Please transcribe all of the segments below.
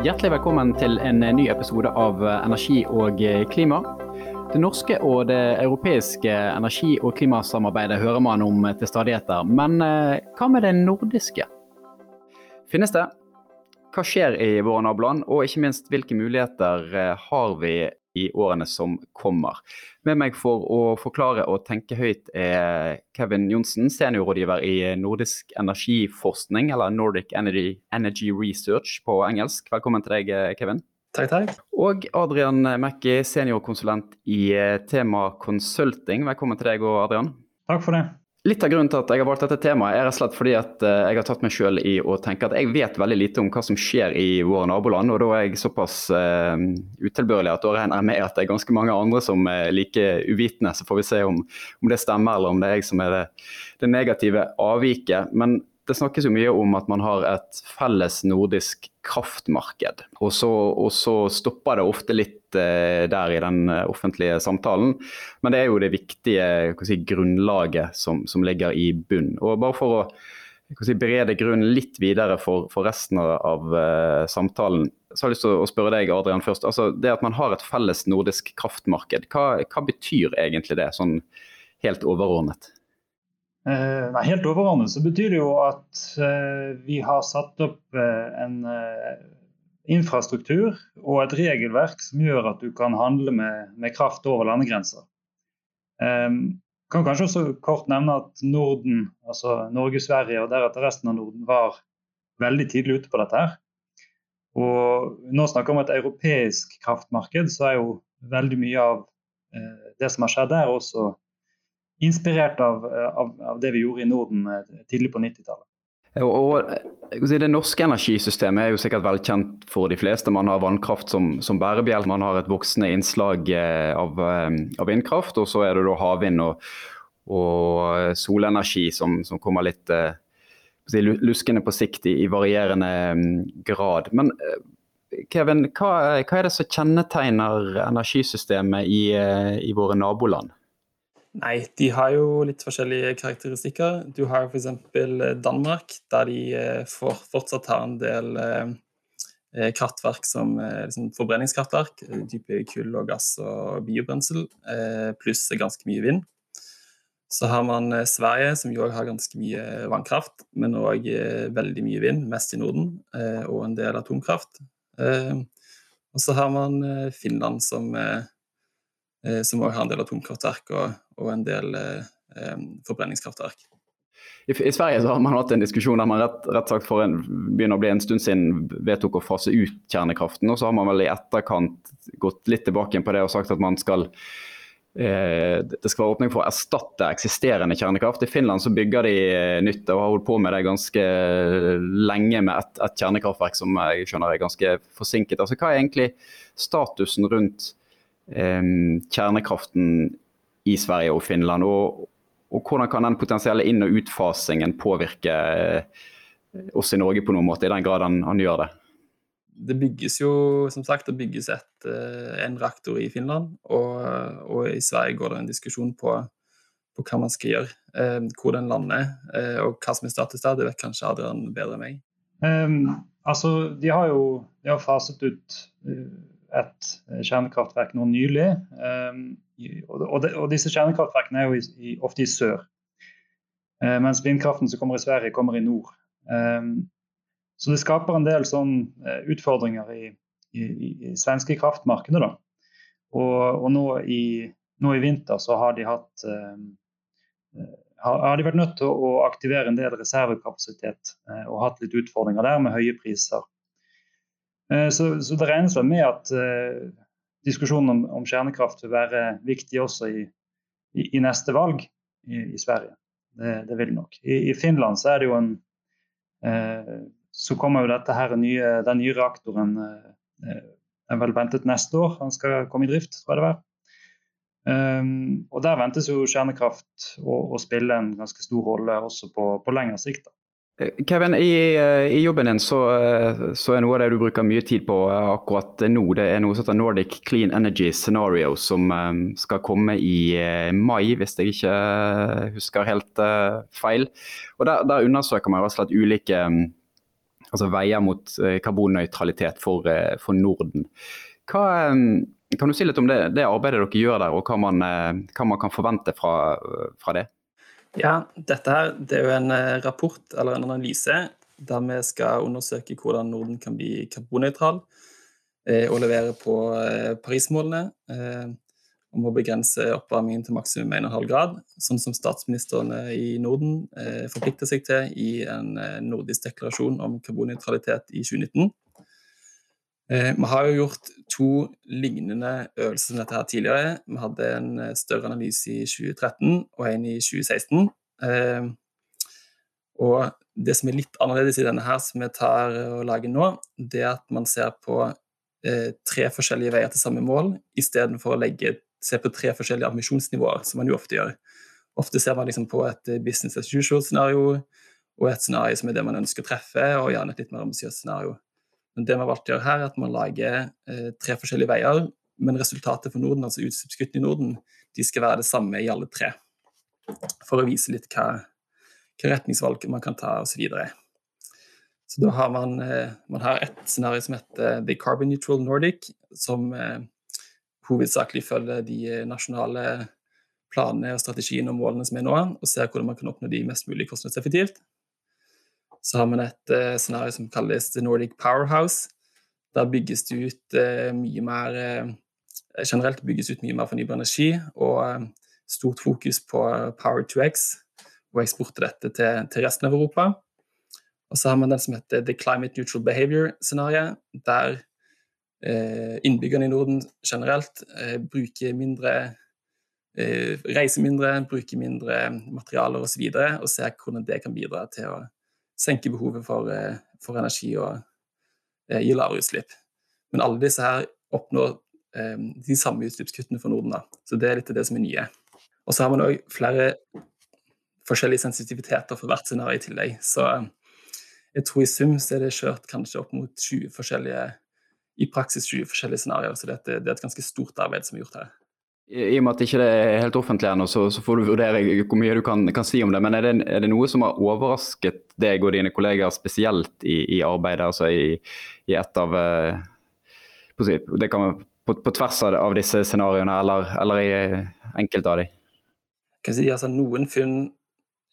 Hjertelig velkommen til en ny episode av Energi og klima. Det norske og det europeiske energi- og klimasamarbeidet hører man om til stadigheter, men eh, hva med det nordiske? Finnes det? Hva skjer i våre naboland, og ikke minst hvilke muligheter eh, har vi i årene som kommer? Med meg for å forklare og tenke høyt er Kevin Johnsen, seniorrådgiver i Nordisk energiforskning, eller Nordic Energy, Energy Research på engelsk. Velkommen til deg, Kevin. Takk, takk. Og Adrian Mekki, seniorkonsulent i eh, Tema Consulting. Velkommen til deg og Adrian. Takk for det. Litt av grunnen til at jeg har valgt dette temaet, er rett og slett fordi at eh, jeg har tatt meg selv i å tenke at jeg vet veldig lite om hva som skjer i våre naboland. Og da er jeg såpass uh, utilbørlig at da regner jeg med at det er ganske mange andre som er like uvitende. Så får vi se om, om det stemmer, eller om det er jeg som er det, det negative avviket. Men det snakkes jo mye om at man har et felles nordisk kraftmarked. Og så, og så stopper det ofte litt eh, der i den eh, offentlige samtalen. Men det er jo det viktige si, grunnlaget som, som, ligger i bunn. Og bare for å si, berede grunnen litt videre for, for resten av eh, samtalen, så har jeg lyst til å spørre deg, Adrian, først. Altså, det at man har et felles nordisk kraftmarked, hva, hva betyr egentlig det, sånn helt overordnet? Eh, nei, helt overordnet så betyr det jo at eh, vi har satt opp eh, en infrastruktur og et regelverk som gjør at du kan handle med, med kraft over landegrenser. Um, kan kanskje også kort nevne at Norden, altså Norge, Sverige og deretter resten av Norden var veldig tidlig ute på dette. her. Og nå snakker vi om et europeisk kraftmarked, så er jo veldig mye av det som har skjedd der, også inspirert av, av, av, det vi gjorde i Norden eh, tidlig på 90-tallet. Og Det norske energisystemet er jo sikkert velkjent for de fleste. Man har vannkraft som, som bærebjelke, man har et voksende innslag eh, av, eh, av vindkraft. Og så er det da havvind og, og solenergi som, som, kommer litt luskende på sikt i, i varierende mm, grad. Men Kevin, hva, hva, er det som kjennetegner energisystemet i, i våre naboland? Nei, de har jo litt forskjellige karakteristikker. Du har f.eks. Danmark, der de eh, fortsatt har en del eh, eh kraftverk som eh, liksom forbrenningskraftverk. Type kull og gass og biobrensel, eh, pluss ganske mye vind. Så har man eh, Sverige, som jo har ganske mye vannkraft, men òg veldig mye vind, mest i Norden, og en del atomkraft. og så har man Finland, Eh, som òg har en del atomkraftverk og, og en del eh, forbrenningskraftverk. I, I, Sverige har man hatt en diskusjon der man rett, rett sagt for en, begynner å bli en stund siden vedtok å fase ut kjernekraften. og Så har man vel i etterkant gått litt tilbake på det og sagt at man skal eh, det skal være åpning for å erstatte eksisterende kjernekraft. I Finland så bygger de eh, nytt og har holdt på med det ganske lenge med et, et kjernekraftverk som jeg skjønner er ganske forsinket. Altså, hva er egentlig statusen rundt kjernekraften i Sverige og Finland. Og, og, hvordan kan den potensielle inn- og utfasingen påvirke eh, oss i Norge på noen måte, i den grad han, han gjør det? Det bygges jo som sagt, det bygges et, eh, en reaktor i Finland, og, og, i Sverige går det en diskusjon på, på hva man skal gjøre. Eh, hvor den lander eh, og hva som er status der, det vet kanskje Adrian bedre enn meg. Um, altså, de har jo de har faset ut uh, et eh, kjernekraftverk nå nylig. Ehm, og, disse kjernekraftverkene er jo ofte i sør. Eh, mens vindkraften som kommer i Sverige, kommer i nord. Ehm, så det skaper en del sånn eh, utfordringer i, i, i svenske kraftmarkedet. Da. Og, og nå, i, nå, i, vinter så har de hatt ehm, har de vært nødt til å aktivere en del reservekapasitet og hatt litt utfordringer der med høye priser. Eh, så, så, det regnes vel med at uh, diskusjonen om, om, kjernekraft vil være viktig også i, i, i neste valg i, i Sverige. Det, det, vil nok. I, Finland så er det jo en uh, Så kommer jo dette her nye, den nye reaktoren uh, er vel ventet neste år. Han skal komme i drift, tror jeg det var. Um, og Der ventes jo kjernekraft å, å, spille en ganske stor rolle også på, på lengre sikt. Da. Kevin, i, eh, i, jobben din så, eh, så, er noe av det du bruker mye tid på eh, akkurat nå, det er noe som heter Nordic Clean Energy Scenario, som skal komme i mai, hvis jeg ikke husker helt feil. Og Der, der undersøker man slett ulike altså veier mot karbonnøytralitet for, for Norden. Hva, kan du si litt om det, det, arbeidet dere gjør der, og hva man, hva man kan forvente fra, fra, det? Ja, dette her det er jo en rapport eller en analyse der vi skal undersøke hvordan Norden kan bli karbonnøytral og levere på Parismålene om å begrense oppvarmingen til maksimum 1,5 grad, sånn som statsministrene i Norden eh, forplikter seg til i en eh, nordisk deklarasjon om karbonnøytralitet i 2019. Eh, vi har jo gjort to lignende øvelser som dette her tidligere. Vi hadde en eh, større analyse i 2013 og en i 2016. Eh, og det som er litt annerledes i denne her som vi tar og lager nå, det er at man ser på tre forskjellige veier til samme mål, istedenfor å legge se på tre forskjellige ambisjonsnivåer, som man jo ofte gjør. Ofte ser man liksom på et business as usual-scenario og et scenario som er det man ønsker å treffe, og gjerne et litt mer ambisiøst scenario. Men det vi har valgt å gjøre her, er at man lager eh, tre forskjellige veier, men resultatet for Norden, altså utslippskuttene i Norden, de skal være det samme i alle tre. For å vise litt hva, hva retningsvalg man kan ta, osv. Så, videre. så da har man, eh, man har et scenario som heter The Carbon Neutral Nordic, som eh, hovedsakelig følger de nasjonale planene og strategiene og målene som er nå, og ser hvordan man kan oppnå de mest mulig kostnadseffektivt. Så har man et uh, scenario som kalles The Nordic Powerhouse. Der bygges det ut uh, mye mer uh, Generelt bygges ut mye mer fornybar energi, og stort fokus på Power to X og eksport av dette til, til, resten av Europa. Og så har man den som heter The Climate Neutral Behavior-scenarioet, der Eh, innbyggerne i Norden generelt eh, bruker mindre eh, reiser mindre, bruker mindre materialer osv. Og, så og ser hvordan det kan bidra til å senke behovet for, for energi og gi lavere utslipp. Men alle disse her oppnår de samme utslippskuttene for Norden. Da. Så det er litt av det som er nye. Og så har man òg flere forskjellige sensitiviteter for hvert scenario i tillegg. Så jeg tror i sum så er det kjørt kanskje opp mot 20 forskjellige i praksis 20 forskjellige scenarioer. Så det, det, er et ganske stort arbeid som er gjort her. I og med at det ikke er helt offentlig ennå, så, så, får du vurdere hvor mye du kan, kan si om det. Men er det, er det, noe som har overrasket deg og dine kolleger spesielt i, i arbeidet? Altså i, i, et av eh, Det kan på, på tvers av disse scenarioene, eller, eller i enkelte av dem? Si, altså, noen funn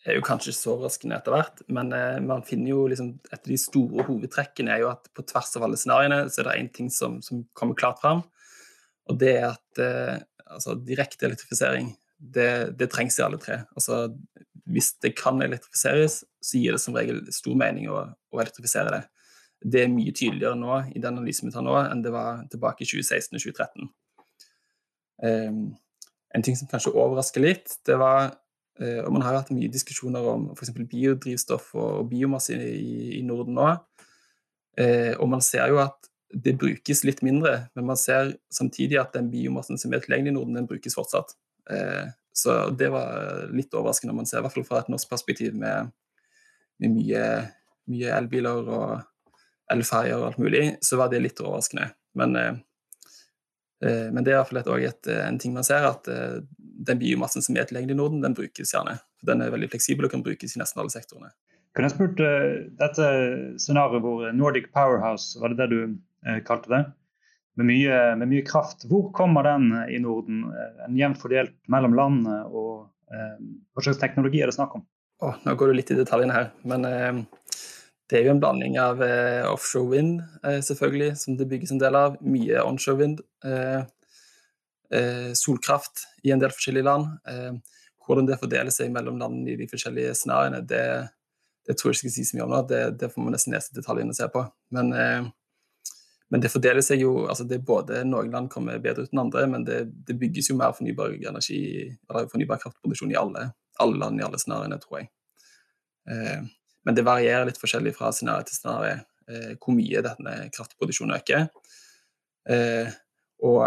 er jo kanskje så overraskende etter hvert, men eh, man finner jo liksom Et av de store hovedtrekkene er jo at på tvers av alle scenarioene så er det én ting som, som, kommer klart fram, og det er at eh, altså, direkte elektrifisering det, det, trengs i alle tre. Altså, hvis det kan elektrifiseres, så gir det som regel stor mening å, å elektrifisere det. Det er mye tydeligere nå i den analysen vi tar nå, enn det var tilbake i 2016 og 2013. Um, ehm, en ting som kanskje overrasker litt, det var uh, og man har hatt mye diskusjoner om f.eks. biodrivstoff og biomasse i, i Norden nå. Uh, og man ser jo at det brukes litt mindre, men man ser samtidig at den biomassen som er tilgjengelig i Norden, den brukes fortsatt. Eh, så det var litt overraskende når man ser, i hvert fall fra et norsk perspektiv, med, med mye, mye, elbiler og elferjer og alt mulig, så var det litt overraskende. Men Eh, men det er i hvert fall eh, en ting man ser, at eh, den biomassen som er tilgjengelig i Norden, den brukes gjerne. Den er veldig fleksibel og kan brukes i nesten alle sektorene. Kan jeg spurt Dette scenarioet hvor Nordic Powerhouse, var det det du eh, kalte det? Med mye, med mye, kraft. Hvor kommer den i Norden? En jevnt fordelt mellom landene? Og eh, hva slags teknologi er det snakk om? Oh, nå går du litt i detaljene her. Men eh, det er jo en blanding av eh, offshore vind, eh, selvfølgelig, som det bygges en del av. Mye onshore. Eh, eh solkraft i en del forskjellige land. Eh, hvordan det fordeler seg mellom landene i de forskjellige scenarioene, det, det, tror jeg ikke jeg skal si så mye om nå. Det, det får man nesten lese detaljene og se på. Men, eh, men, det fordeler seg jo altså det er både Noen land kommer bedre ut enn andre, men det, det bygges jo mer fornybar energi, eller fornybar kraftproduksjon i alle, alle land i alle scenarioene, tror jeg. Men det varierer litt forskjellig fra scenario til scenario eh, hvor mye denne kraftproduksjonen øker. Eh, og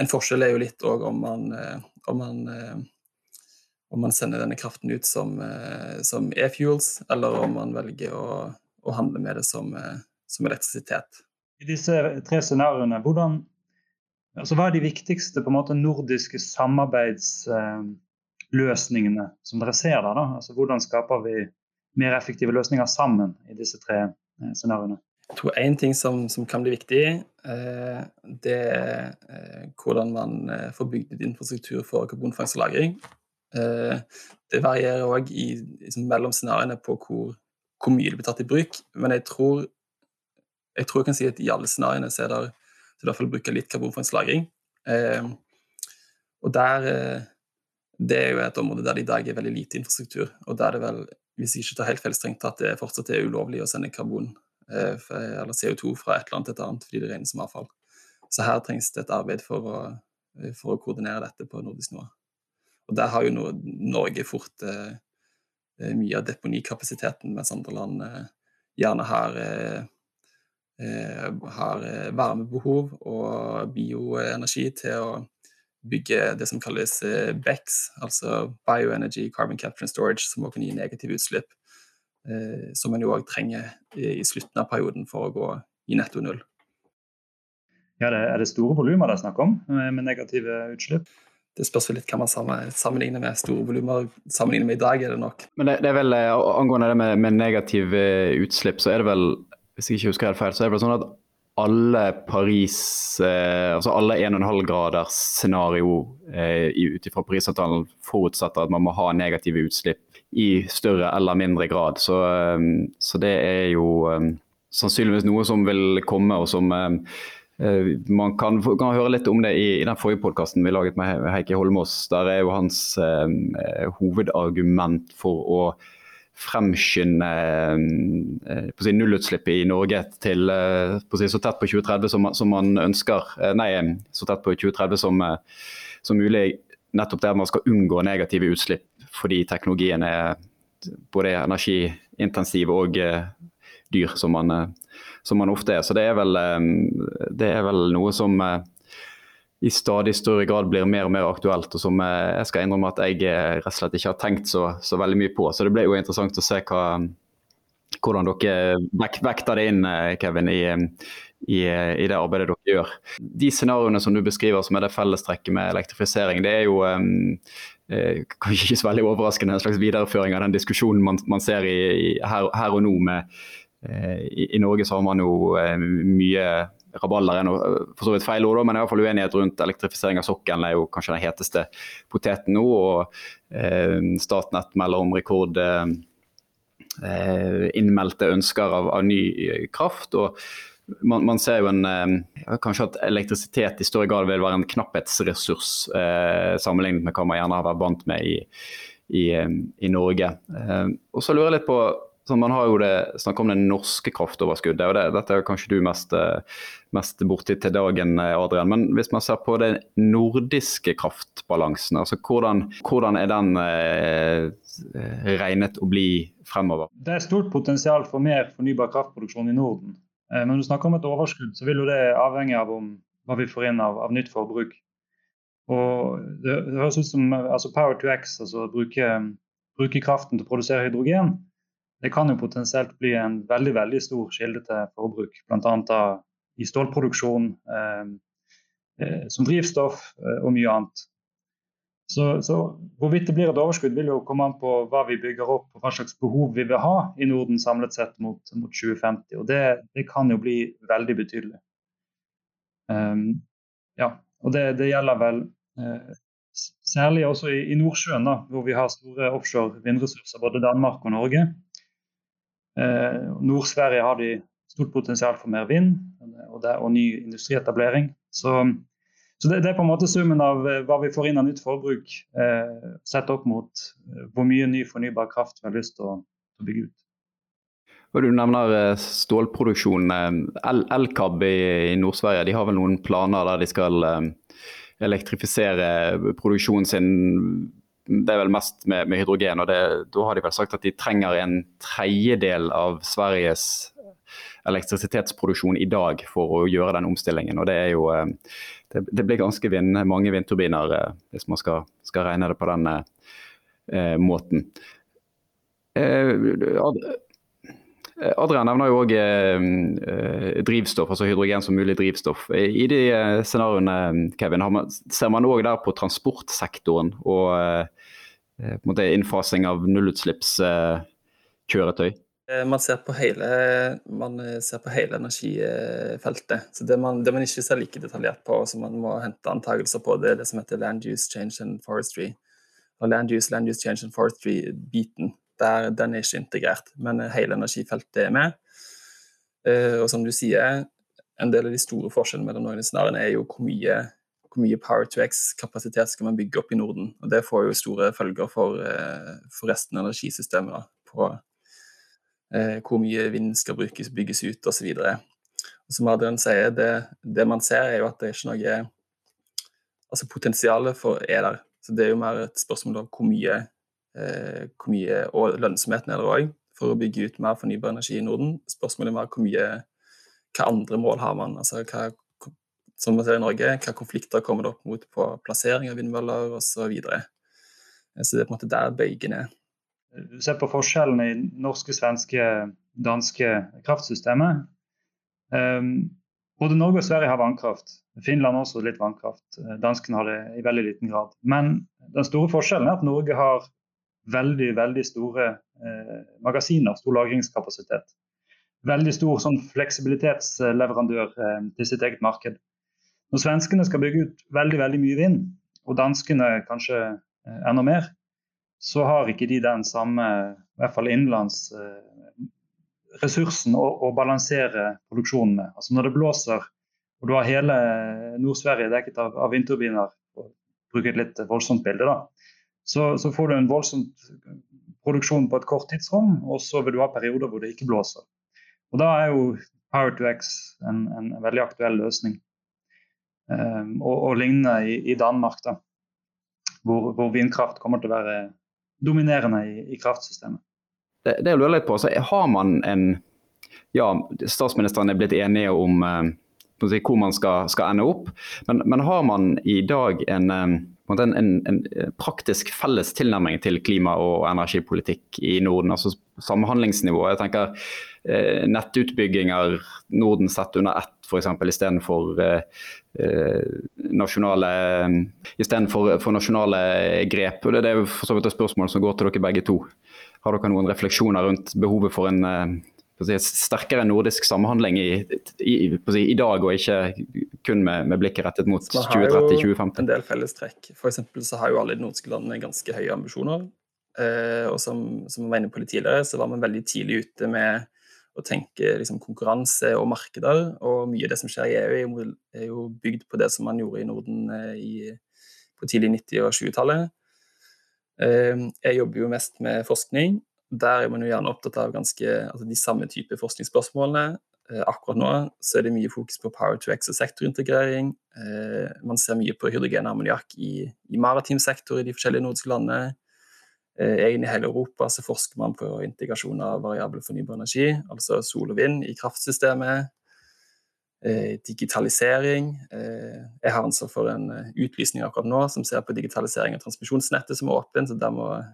en forskjell er jo litt òg om man, eh, om man eh, om man sender denne kraften ut som, eh, som e-fuels, eller om man velger å, å handle med det som, som, elektrisitet. I disse tre scenarioene, hvordan, altså hva er de viktigste måte nordiske samarbeidsløsningene som dere ser der? Altså, hvordan skaper vi mer effektive løsninger sammen i disse tre scenarioene? Jeg tror én ting som, som, kan bli viktig, eh, det er eh, hvordan man eh, får bygd ut infrastruktur for karbonfangst og -lagring. Eh, det varierer òg liksom, mellom scenarioene på hvor, hvor, mye det blir tatt i bruk. Men jeg tror, jeg tror jeg kan si at i alle scenarioene så er det, er i hvert fall bruke litt karbonfangst og -lagring. Eh, og der eh, Det er jo et område der det i dag er veldig lite infrastruktur. Og der det vel, hvis jeg ikke tar helt feil strengt tatt, det fortsatt er ulovlig å sende karbon eh, eller CO2 fra et annet til et annet fordi det regnes som avfall. Så her trengs det et arbeid for å, for å koordinere dette på nordisk nivå. Og der har jo Norge fort eh, mye av deponikapasiteten, mens andre land eh, gjerne har eh, har varmebehov og bioenergi til å bygge det som kalles BEX, BECS, altså Bioenergy Carbon Capture and Storage, som også kan gi negative utslipp. Eh, som en jo òg trenger i slutten av perioden for å gå i netto null. Ja, Er det store volumer det er snakk om med negative utslipp? Det spørs litt hva man sammenligner med. Store volumer Sammenligner med i dag, er det nok. Men det, det er vel, eh, Angående det med, med negative utslipp, så er det vel hvis jeg ikke husker helt feil, så er det sånn at alle Paris, eh, altså alle 1,5 graders scenario eh, ut ifra Parisavtalen forutsetter at man må ha negative utslipp i større eller mindre grad. Så, eh, så det er jo eh, sannsynligvis noe som vil komme, og som eh, eh, man kan, kan, høre litt om det i, i den forrige podkasten vi laget med Heikki Holmås. Der er jo hans hovedargument for å fremskynde eh, si, nullutslippet i Norge til eh, si, så tett på 2030 som, som, man ønsker. Eh, nei, så tett på 2030 som, som mulig. Nettopp der man skal unngå negative utslipp fordi teknologien er både energiintensiv og dyr, som man, som man ofte er. Så det er vel, det er vel noe som i stadig større grad blir mer og mer aktuelt, og som eh, jeg skal innrømme at jeg eh, rett og slett ikke har tenkt så, så veldig mye på. Så det ble jo interessant å se hva, hvordan dere vek, vekter det inn, eh, Kevin, i, i, i, det arbeidet dere gjør. De scenarioene som du beskriver som er det fellestrekket med elektrifisering, det er jo um, kanskje ikke så veldig overraskende en slags videreføring av den diskusjonen man, man ser i, her, her, og nå. med i, i Norge så har man jo mye rabalder er noe, for så vidt feil ord, men i hvert fall uenighet rundt elektrifisering av sokkelen er jo kanskje den heteste poteten nå. og eh, Statnett melder om rekord eh, eh, innmeldte ønsker av, av, ny kraft. og man, man ser jo en, eh, kanskje at elektrisitet i større grad vil være en knapphetsressurs eh, sammenlignet med hva man gjerne har vært vant med i, i, eh, i Norge. og så lurer jeg litt på så man har jo det, om det norske kraftoverskuddet, og det, dette er kanskje du mest, mest borti til dagen, Adrian. Men hvis man ser på den nordiske kraftbalansen, altså hvordan, hvordan er den eh, regnet å bli fremover? Det er stort potensial for mer fornybar kraftproduksjon i Norden. Men når du snakker om et overskudd, så vil jo det avhenge av om, hva vi får inn av, av nytt forbruk. Og det, det høres ut som altså Power to X, altså bruke, bruke kraften til å produsere hydrogen det kan jo potensielt bli en veldig veldig stor kilde til forbruk. Bl.a. i stålproduksjon, eh, eh, som drivstoff eh, og mye annet. Så, så, hvorvidt det blir et overskudd, vil jo komme an på hva vi bygger opp og hva slags behov vi vil ha i Norden samlet sett mot, mot 2050. Og det, det, kan jo bli veldig betydelig. Um, ja, og det, det gjelder vel eh, særlig også i, i Nordsjøen, da, hvor vi har store offshore vindressurser, både Danmark og Norge. Eh, Nord-Sverige har de stort potensial for mer vind og, det, og ny industrietablering. Så, så det, det, er på en måte summen av eh, hva vi får inn av nytt forbruk, eh, sett opp mot eh, hvor mye ny fornybar kraft vi har lyst til å, å bygge ut. Og Du nevner stålproduksjon. Elkab i, i Nord-Sverige de har vel noen planer der de skal elektrifisere produksjonen sin det er vel mest med, med hydrogen. og det, Da har de vel sagt at de trenger en tredjedel av Sveriges elektrisitetsproduksjon i dag for å gjøre den omstillingen. og Det jo, eh, det, det blir ganske vind, mange vindturbiner eh, hvis man skal, skal, regne det på den eh, måten. Eh, Adrian nevner jo òg eh, drivstoff, altså hydrogen som mulig drivstoff. I de eh, scenarioene Kevin, man, ser man òg der på transportsektoren og eh, på innfasing av nullutslippskjøretøy? Eh, man ser på hele, man eh, ser på hele energifeltet. Så det man, det man, ikke ser like detaljert på, som man må hente antakelser på, det er det som heter land use, change and forestry. Og land use, land use, change and forestry-biten, den er ikke integrert. Men eh, hele energifeltet er med. Og som du sier, en del av de store forskjellene mellom noen scenarioene er jo hvor mye, hvor mye Power to X-kapasitet skal man bygge opp i Norden. Og Det får jo store følger for, for resten av energisystemet. På eh, hvor mye vind skal brukes, bygges ut osv. Som Adrian sier, det, det, man ser er jo at det er ikke noe Altså potensialet for er der. Så Det er jo mer et spørsmål om hvor mye, eh, hvor mye og lønnsomheten er der òg for å bygge ut mer fornybar energi i Norden. Spørsmålet er hvor mye hva andre mål har man? Altså hva, som man ser i Norge, hva konflikter kommer det opp mot på plassering av vindmøller osv. Så, videre. så det er på en måte der bøygen er. Du ser på forskjellene i norske, svenske, danske kraftsystemet. Um, både Norge og Sverige har vannkraft. Finland også litt vannkraft. Eh, danskene har det i veldig liten grad. Men den store forskjellen er at Norge har veldig veldig store eh, magasiner, stor lagringskapasitet. Veldig stor sånn fleksibilitetsleverandør eh, til sitt eget marked. Når svenskene skal bygge ut veldig veldig mye vind, og danskene kanskje eh, enda mer, så har ikke de den samme, i hvert fall innenlands, eh, ressursen å, å, balansere produksjonen med. Altså Når det blåser og du har hele Nord-Sverige dekket av, av vindturbiner, for å bruke et litt voldsomt bilde, da, så, så, får du en voldsom produksjon på et kort tidsrom, og så vil du ha perioder hvor det ikke blåser. Og Da er jo Power to X en, en veldig aktuell løsning. Um, og, og lignende i, i Danmark, da, hvor, hvor vindkraft kommer til å være dominerende i, i kraftsystemet. Det, det jeg lurer litt på, så har man en Ja, statsministeren er blitt enige om eh, hvor man skal, skal, ende opp, men, men, har man i dag en, eh, en, en, en, praktisk felles tilnærming til klima- og energipolitikk i Norden? altså Samhandlingsnivå. Jeg tenker eh, nettutbygginger Norden sett under ett, f.eks. istedenfor eh, eh, nasjonale, istedenfor for nasjonale grep. Og Det er for så vidt et spørsmål som går til dere begge to. Har dere noen refleksjoner rundt behovet for en eh, sterkere nordisk samhandling i, i, si, i, dag, og ikke kun med, med blikket rettet mot 2030-2050? Man har jo en del fellestrekk. For så har jo alle de nordiske landene ganske høye ambisjoner. Eh, og som, som var inne på litt tidligere, så var man veldig tidlig ute med å tenke liksom, konkurranse og markeder. Og mye av det som skjer i EU, er jo bygd på det som man gjorde i Norden eh, i, på tidlig 90- og 20-tallet. Eh, jeg jobber jo mest med forskning. Der er man jo gjerne opptatt av ganske, altså de samme type forskningsspørsmålene. Akkurat nå så er det mye fokus på power to x og sektorintegrering. Man ser mye på hydrogen og ammoniakk i, i maritim sektor i de forskjellige nordiske landene. Eh, egentlig i hele Europa så forsker man på integrasjon av variabel fornybar energi, altså sol og vind, i kraftsystemet. Eh, digitalisering. Eh, jeg har ansvar for en utlysning akkurat nå som ser på digitalisering av transmisjonsnettet som er åpent. så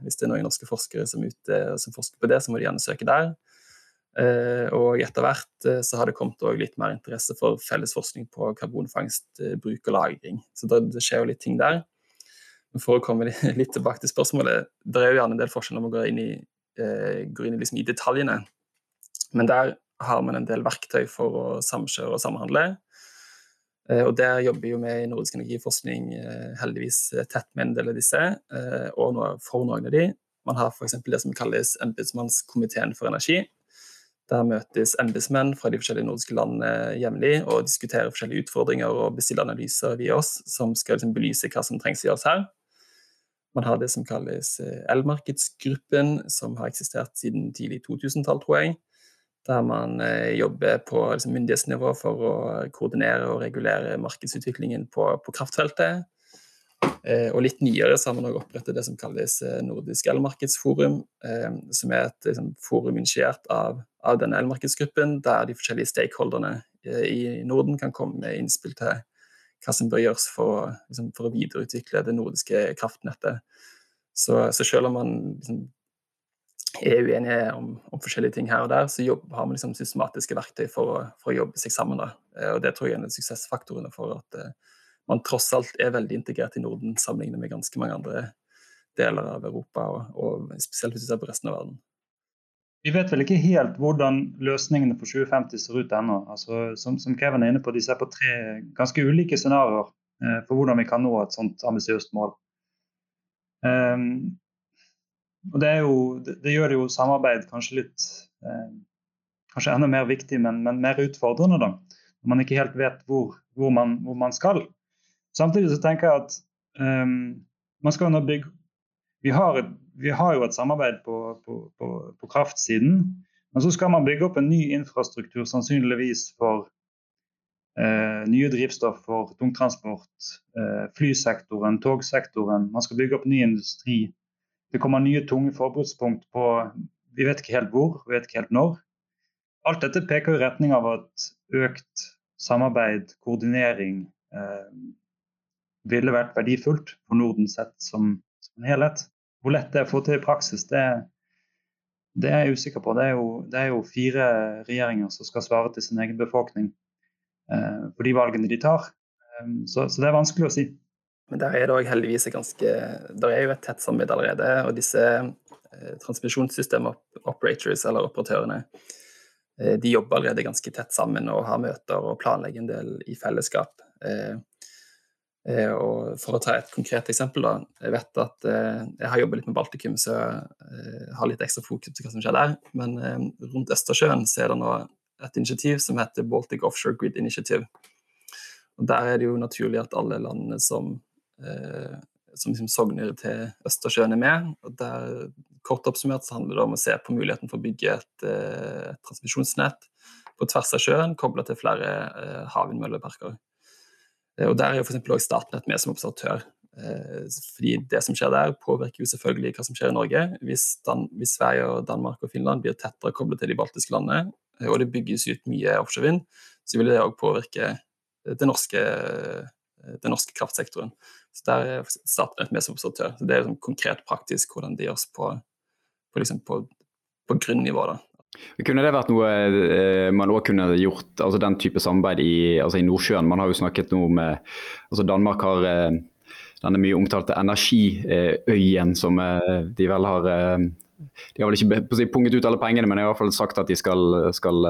Hvis det er noen norske forskere som, ute, som, forsker på det, så må de gjerne søke der. Og etter hvert så har det kommet litt mer interesse for felles forskning på karbonfangst, bruk og lagring. Så det skjer jo litt ting der. For å komme litt tilbake til spørsmålet. Det er jo gjerne en del forskjell når man går inn i, eh, går inn i, liksom i detaljene. Men der har man en del verktøy for å samkjøre og samhandle. Eh, og Der jobber jo vi i Nordisk energiforskning eh, heldigvis tett med en del av disse, eh, og for noen av de. Man har f.eks. det som kalles Embetsmannskomiteen for energi. Der møtes embetsmenn fra de forskjellige nordiske landene jevnlig og diskuterer forskjellige utfordringer og bestiller analyser via oss som skal liksom belyse hva som trengs å gjøres her. Man har det som kalles eh, elmarkedsgruppen, som har eksistert siden tidlig 2000-tall, tror jeg. Der man eh, jobber på liksom, myndighetsnivå for å koordinere og regulere markedsutviklingen på, på kraftfeltet. Eh, og litt nyere så har man opprettet det som kalles Nordisk elmarkedsforum, som er et liksom, forum initiert av, av denne elmarkedsgruppen, der de forskjellige stakeholderne eh, i Norden kan komme med innspill til hva som bør gjøres for å, liksom, for å videreutvikle det nordiske kraftnettet. Så, så selv om man liksom, er uenige om, om, forskjellige ting her og der, så jobb, har man liksom systematiske verktøy for å, for å, jobbe seg sammen. Da. Eh, og Det tror jeg er en av suksessfaktorene for at uh, man tross alt er veldig integrert i Norden sammenlignet med ganske mange andre deler av Europa, og, og spesielt hvis du ser på resten av verden. Vi vet vel ikke helt hvordan løsningene for 2050 ser ut ennå. Altså, som, som, Kevin er inne på, De ser på tre ganske ulike scenarioer eh, for hvordan vi kan nå et sånt ambisiøst mål. Um, det, jo, det, det, gjør jo samarbeid kanskje litt eh, Kanskje enda mer viktig, men, men, mer utfordrende, da. Når man ikke helt vet hvor, hvor, man, hvor man, skal. Samtidig så tenker jeg at um, man skal nå bygge vi har, et, vi har, jo et samarbeid på, på, på, på, kraftsiden. Men så skal man bygge opp en ny infrastruktur, sannsynligvis for eh, nye drivstoff for tungtransport, eh, flysektoren, togsektoren. Man skal bygge opp ny industri. Det kommer nye tunge forbrukspunkt på Vi vet ikke helt hvor, vi vet ikke helt når. Alt dette peker i retning av at økt samarbeid, koordinering, eh, ville vært verdifullt for Norden sett som en helhet. Hvor lett det er å få til i praksis, det, det er jeg usikker på. Det er, jo, det er, jo, fire regjeringer som skal svare til sin egen befolkning eh, for de valgene de tar. Um, så, så, det er vanskelig å si. Men der er det heldigvis ganske Der er jo et tett samarbeid allerede. Og disse eh, transmisjonssystem-operators, eller operatørene, eh, de jobber allerede ganske tett sammen og har møter og planlegger en del i fellesskap. Eh, og for å ta et konkret eksempel, da. Jeg vet at eh, jeg har jobbet litt med Baltikum, så jeg eh, har litt ekstra fokus på hva som skjer der. Men rundt Østersjøen så er det nå et initiativ som heter Baltic Offshore Grid Initiative. Og Der er det jo naturlig at alle landene som, som liksom sogner til Østersjøen, er med. og der, Kort oppsummert så handler det om å se på muligheten for å bygge et, et transmisjonsnett på tvers av sjøen, kobla til flere havvindmølleparker. Eh, og Der er jo f.eks. også Statnett med som observatør. Eh, fordi Det som skjer der, påvirker jo selvfølgelig hva som skjer i Norge. Hvis, Dan hvis Sverige, og Danmark og Finland blir tettere koblet til de baltiske landene, eh, og det bygges ut mye offshorevind, så vil det òg påvirke den norske, den norske, kraftsektoren. Så Der er Statnett med som observatør. Så Det er liksom konkret praktisk hvordan det gjøres på, på, liksom på, på grunnivå. da. Kunne det vært noe eh, man òg kunne gjort, altså den type samarbeid i, altså i, Nordsjøen? Man har jo snakket noe med altså Danmark har eh, denne mye omtalte energiøyen som eh, de vel har De har vel ikke punget ut alle pengene, men de har i hvert fall sagt at de skal, skal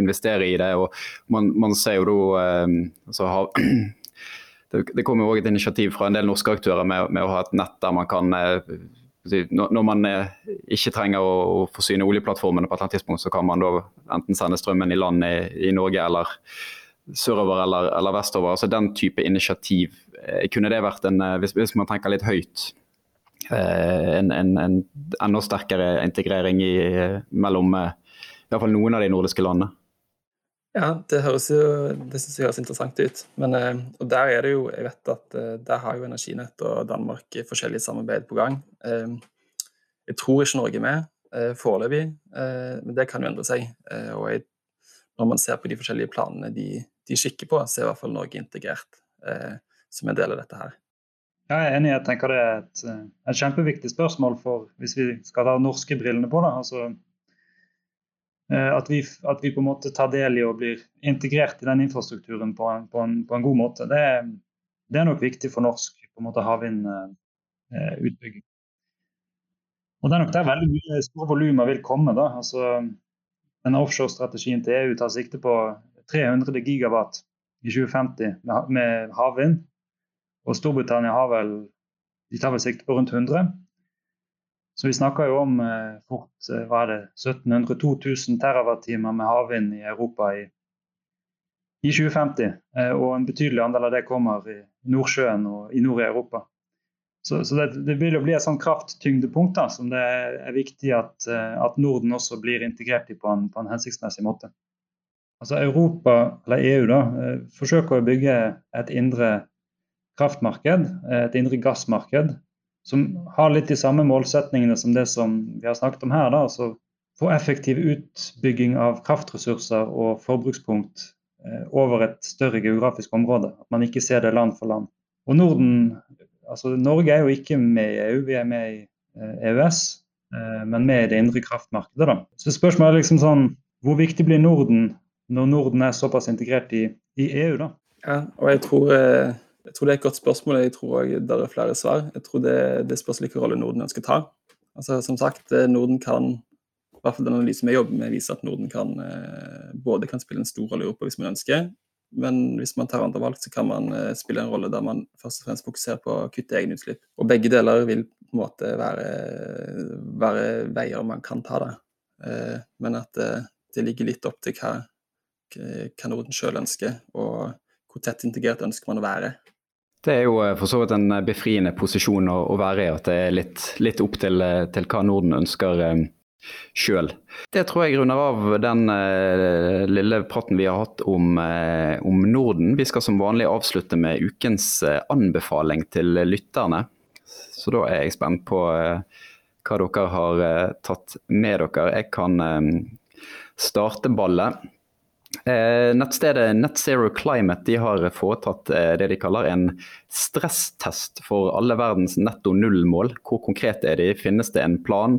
investere i det. og Man, man ser jo da altså, har, det, kommer jo òg et initiativ fra en del norske aktører med, med, å ha et nett der man kan når man eh, ikke trenger å forsyne oljeplattformene på et eller annet tidspunkt, så kan man da enten sende strømmen i land i, Norge eller sørover eller, eller, vestover. Altså Den type initiativ. Eh, kunne det vært en, eh, hvis man tenker litt høyt, en, en, en enda sterkere integrering i, mellom i hvert fall noen av de nordiske landene? Ja, det høres jo det synes jeg høres interessant ut. Men, eh, og der er det jo Jeg vet at eh, der har jo Energinett og Danmark forskjellige samarbeid på gang. Eh, jeg tror ikke Norge er med foreløpig, men det kan jo endre seg. Og jeg, når man ser på de forskjellige planene de, de skikker på, så er i hvert fall Norge integrert som en del av dette her. Jeg er enig. Jeg tenker det er et, et kjempeviktig spørsmål for hvis vi skal ha norske brillene på da, altså at vi, at vi, på en måte tar del i og blir integrert i den infrastrukturen på en, på en, på en god måte. Det er, det er, nok viktig for norsk på en måte havvindutbygging. Og Det er nok der veldig mye store volumer vil komme. da, altså denne Offshore-strategien til EU tar sikte på 300 gigawatt i 2050 med, med havvind. Og Storbritannia har vel, de tar vel sikte på rundt 100. Så vi snakker jo om eh, fort eh, hva er det, 1700-2000 TWh med havvind i Europa i, i 2050. Eh, og en betydelig andel av det kommer i Nordsjøen og i nord i Europa. Så, så det, det, vil jo bli et sånn krafttyngdepunkt da, som det er viktig at, at, Norden også blir integrert i på en, på en hensiktsmessig måte. Altså Europa, eller EU, da, forsøker å bygge et indre kraftmarked, et indre gassmarked, som har litt de samme målsetningene som det som vi har snakket om her. Da, altså få effektiv utbygging av kraftressurser og forbrukspunkt eh, over et større geografisk område. At man ikke ser det land for land. Og Norden, altså Norge er jo ikke med i EU, vi er med i eh, EØS, eh, men med i det indre kraftmarkedet. da. Så spørsmålet er liksom sånn, Hvor viktig blir Norden når Norden er såpass integrert i, i EU? da? Ja, og jeg tror... Eh jeg tror det er et godt spørsmål. Jeg tror det er flere svar. Jeg tror det, det spørs hvilken rolle Norden ønsker å ta. Altså, som sagt, eh, Norden kan i hvert fall den analysen vi jobber med, viser at Norden kan, eh, både kan spille en stor rolle i Europa hvis man ønsker, men hvis man tar andre valg, så kan man eh, spille en rolle der man først og fremst fokuserer på å kutte egne utslipp. Og begge deler vil på en måte være, være veier man kan ta, det. Men at det ligger litt opp til hva, hva Norden sjøl ønsker, og hvor tett integrert ønsker man å være. Det er jo for så vidt en befriende posisjon å, være i, at det er litt, litt opp til, til, hva Norden ønsker sjøl. Det tror jeg runder av den lille praten vi har hatt om, om, Norden. Vi skal som vanlig avslutte med ukens anbefaling til lytterne. Så da er jeg spent på hva dere har tatt med dere. Jeg kan starte ballet. Eh, nettstedet Netzero Climate de har foretatt eh, det de kaller en stresstest for alle verdens netto null-mål. Hvor konkret er de? Finnes det en plan,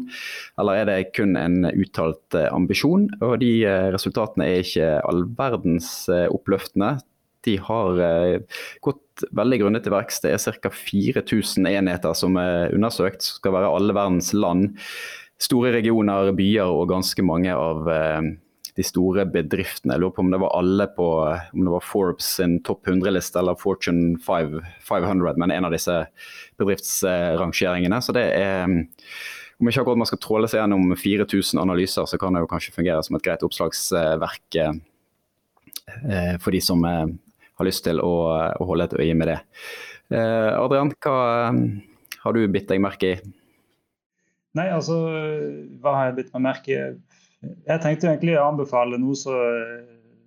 eller er det kun en uttalt eh, ambisjon? Og de resultatene er ikke all verdens oppløftende. De har gått veldig grundig til verks. Det er ca. 4000 enheter som er undersøkt. Som skal være alle verdens land. Store regioner, byer og ganske mange av de store bedriftene. Jeg lurer på om det var alle på om det var Forbes sin topp 100-liste eller Fortune 500, men en av disse bedriftsrangeringene. Så det er om ikke akkurat man skal tråle seg gjennom 4000 analyser, så kan det jo kanskje fungere som et greit oppslagsverk eh, for de som eh, har lyst til å, holde et øye med det. Eh, Adrian, hva har du bitt deg merke i? Nei, altså hva har jeg bitt meg merke i? Jeg tenkte egentlig å anbefale noe så,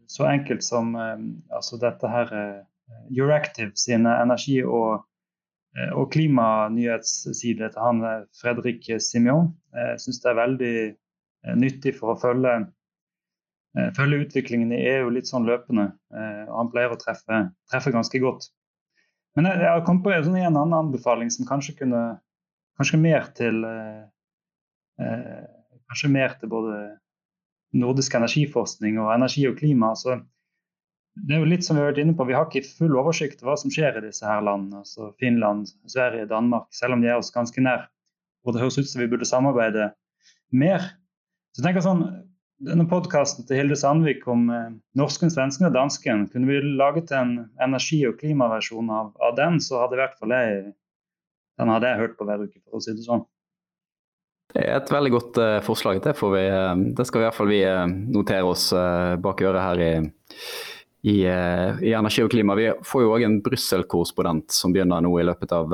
så enkelt som eh, altså dette her eh, Euractiv sine energi- og, eh, og klimanyhetssider til han Fredrik Simion. Jeg syns det er veldig nyttig for å følge, følge utviklingen i EU litt sånn løpende. og Han pleier å treffe, treffe ganske godt. Men jeg, har kommet på sånn en annen anbefaling som kanskje kunne Kanskje mer til eh, Kanskje mer til både nordisk energiforskning og energi og klima. så det er jo litt som Vi har vært inne på, vi har ikke full oversikt over hva som skjer i disse her landene. altså Finland, Sverige, Danmark, selv om de er oss ganske nær. Og det høres ut som vi burde samarbeide mer. Så jeg tenker sånn, denne Podkasten til Hilde Sandvik om eh, norsken, svensken og dansken, kunne vi laget en energi- og klimaversjon av, av, den, så hadde i hvert fall jeg den hadde jeg hørt på hver uke, for å si det sånn. Det er et veldig godt uh, forslag. Det, vi, uh, det, skal i hvert fall vi uh, notere oss bak øret her i, i, i, Energi og klima. Vi får jo òg en Brussel-korrespondent som begynner nå i løpet av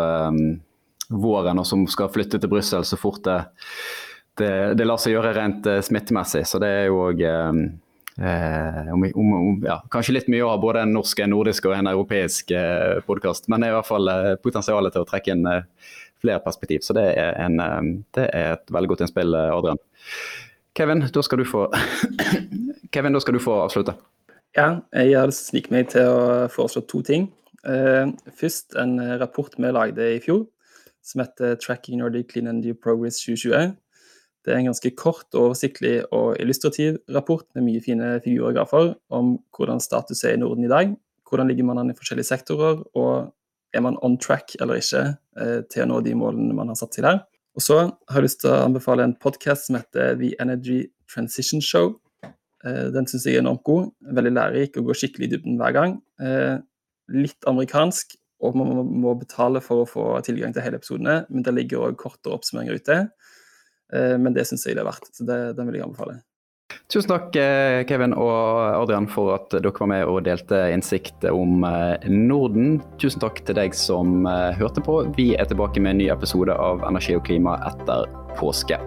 våren, og som skal flytte til Brussel så fort det, det, det, lar seg gjøre rent smittemessig. Så det er jo òg om, om, om, ja, kanskje litt mye å ha både en norsk, en nordisk og en europeisk eh, podkast, men det er i hvert fall potensialet til å trekke inn flere perspektiv. Så det er, en, eh, det er et veldig godt innspill, eh, Adrian. Kevin, da skal du få, Kevin, da skal du få avslutte. Ja, jeg har sniket meg til å foreslå to ting. Uh, først en rapport vi lagde i fjor som heter 'Tracking Nordic Clean and New Progress 2020'. Det er en ganske kort, oversiktlig og illustrativ rapport med mye fine figurer og grafer om hvordan status er i Norden i dag. Hvordan ligger man an i forskjellige sektorer, og er man on track eller ikke eh, til å nå de målene man har satt seg der. Og så har jeg lyst til å anbefale en podkast som heter The Energy Transition Show. Eh, den syns jeg er enormt god. Veldig lærerik og går skikkelig i dybden hver gang. Eh, litt amerikansk, og man må betale for å få tilgang til hele episodene. Men det ligger òg kortere oppsummeringer ute. Men det syns jeg det er verdt, så det, den vil jeg anbefale. Tusen takk eh, Kevin og Adrian for at dere var med og delte innsikt om eh, Norden. Tusen takk til deg som eh, hørte på. Vi er tilbake med en ny episode av Energi og klima etter påske.